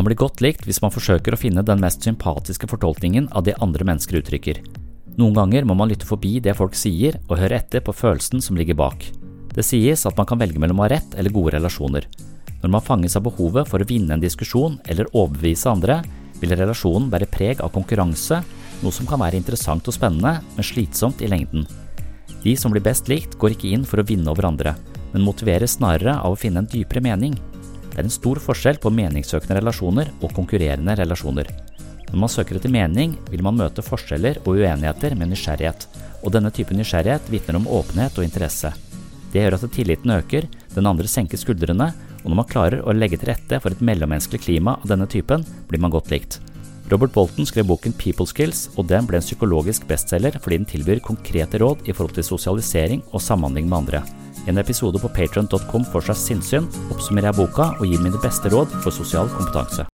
Man blir godt likt hvis man forsøker å finne den mest sympatiske fortolkningen av det andre mennesker uttrykker. Noen ganger må man lytte forbi det folk sier, og høre etter på følelsen som ligger bak. Det sies at man kan velge mellom å ha rett eller gode relasjoner. Når man fanges av behovet for å vinne en diskusjon eller overbevise andre, vil relasjonen bære preg av konkurranse, noe som kan være interessant og spennende, men slitsomt i lengden. De som blir best likt, går ikke inn for å vinne over andre, men motiveres snarere av å finne en dypere mening. Det er en stor forskjell på meningssøkende relasjoner og konkurrerende relasjoner. Når man søker etter mening, vil man møte forskjeller og uenigheter med nysgjerrighet, og denne typen nysgjerrighet vitner om åpenhet og interesse. Det gjør at tilliten øker, den andre senker skuldrene, og når man klarer å legge til rette for et mellommenneskelig klima av denne typen, blir man godt likt. Robert Bolton skrev boken People Skills, og den ble en psykologisk bestselger fordi den tilbyr konkrete råd i forhold til sosialisering og samhandling med andre. I en episode på patron.com for seg sinnssyn oppsummerer jeg boka og gir mine beste råd for sosial kompetanse.